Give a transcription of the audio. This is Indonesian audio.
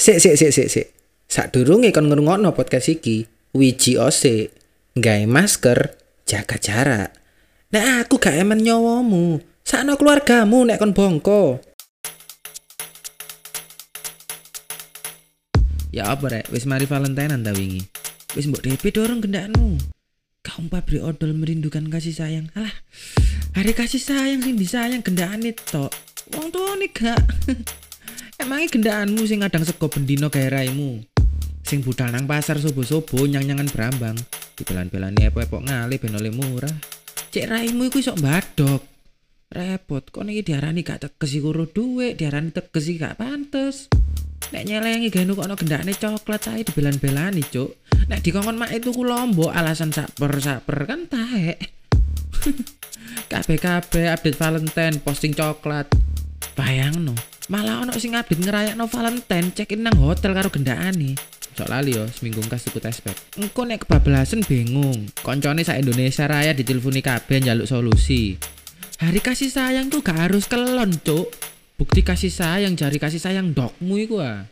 Sik sik sik sik sik. Sadurunge kon ngrungokno podcast iki, wiji ose gawe masker, jaga jarak. Nek aku gak emen nyawamu, sakno keluargamu nek kon bongko. Ya apa rek, wis mari Valentinean ta wingi. Wis mbok DP dorong gendakanmu. Kaum pabrik odol merindukan kasih sayang. Alah, hari kasih sayang sing disayang gendakane tok. Wong tuane gak. Emangnya gendakanmu sing ngadang sego bendino gawe raimu. Sing budal nang pasar sobo-sobo nyang-nyangan berambang. Dipelan-pelani epok-epok ngalih ben oleh murah. Cek raimu iku iso mbadok. Repot, kok iki diarani gak tekes iku ro duwe, diarani tekes iki gak pantes. Nek nyelengi gawe kok ono gendakane coklat ae dibelan-belani, Cuk. Nek dikongkon mak itu ku lombok alasan saper-saper kan taek. kabeh-kabeh update Valentine posting coklat. Bayangno, malah ono sing update ngerayakno Valentine check-in nang hotel karo gendakane. Sok lali yo seminggu kas tuku tespek. Engko nek kebablasan bingung. Koncone sak Indonesia Raya diteleponi kabeh njaluk solusi. Hari kasih sayang tuh gak harus kelon, Cuk. Bukti kasih sayang, jari kasih sayang dokmu iku ah.